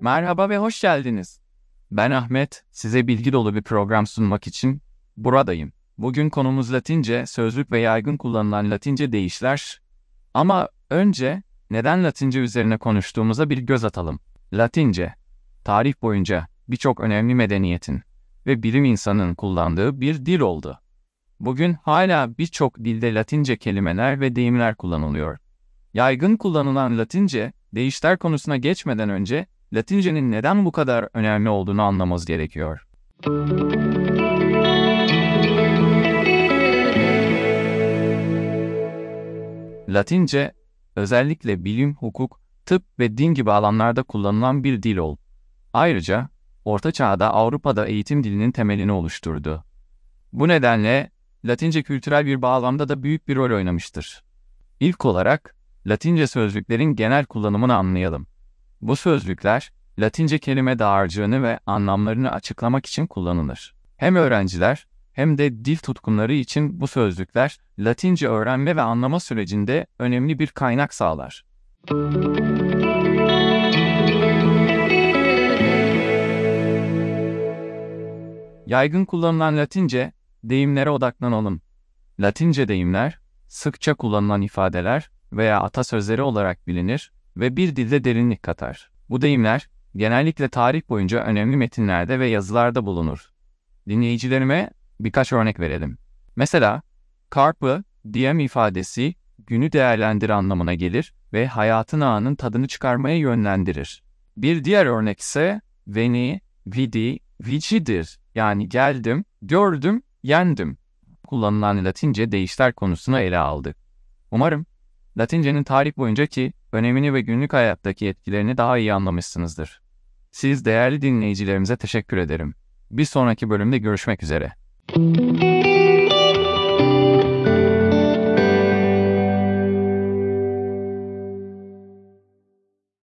Merhaba ve hoş geldiniz. Ben Ahmet, size bilgi dolu bir program sunmak için buradayım. Bugün konumuz Latince, sözlük ve yaygın kullanılan Latince deyişler. Ama önce neden Latince üzerine konuştuğumuza bir göz atalım. Latince, tarih boyunca birçok önemli medeniyetin ve bilim insanının kullandığı bir dil oldu. Bugün hala birçok dilde Latince kelimeler ve deyimler kullanılıyor. Yaygın kullanılan Latince, deyişler konusuna geçmeden önce Latince'nin neden bu kadar önemli olduğunu anlamamız gerekiyor. Latince, özellikle bilim, hukuk, tıp ve din gibi alanlarda kullanılan bir dil oldu. Ayrıca, Orta Çağ'da Avrupa'da eğitim dilinin temelini oluşturdu. Bu nedenle Latince kültürel bir bağlamda da büyük bir rol oynamıştır. İlk olarak, Latince sözcüklerin genel kullanımını anlayalım. Bu sözcükler, Latince kelime dağarcığını ve anlamlarını açıklamak için kullanılır. Hem öğrenciler hem de dil tutkunları için bu sözcükler Latince öğrenme ve anlama sürecinde önemli bir kaynak sağlar. Yaygın kullanılan Latince deyimlere odaklanalım. Latince deyimler sıkça kullanılan ifadeler veya atasözleri olarak bilinir ve bir dilde derinlik katar. Bu deyimler genellikle tarih boyunca önemli metinlerde ve yazılarda bulunur. Dinleyicilerime birkaç örnek verelim. Mesela, carpe diem ifadesi günü değerlendir anlamına gelir ve hayatın anın tadını çıkarmaya yönlendirir. Bir diğer örnek ise veni, vidi, vicidir yani geldim, gördüm, yendim kullanılan Latince deyişler konusunu ele aldık. Umarım Latince'nin tarih boyuncaki önemini ve günlük hayattaki etkilerini daha iyi anlamışsınızdır. Siz değerli dinleyicilerimize teşekkür ederim. Bir sonraki bölümde görüşmek üzere.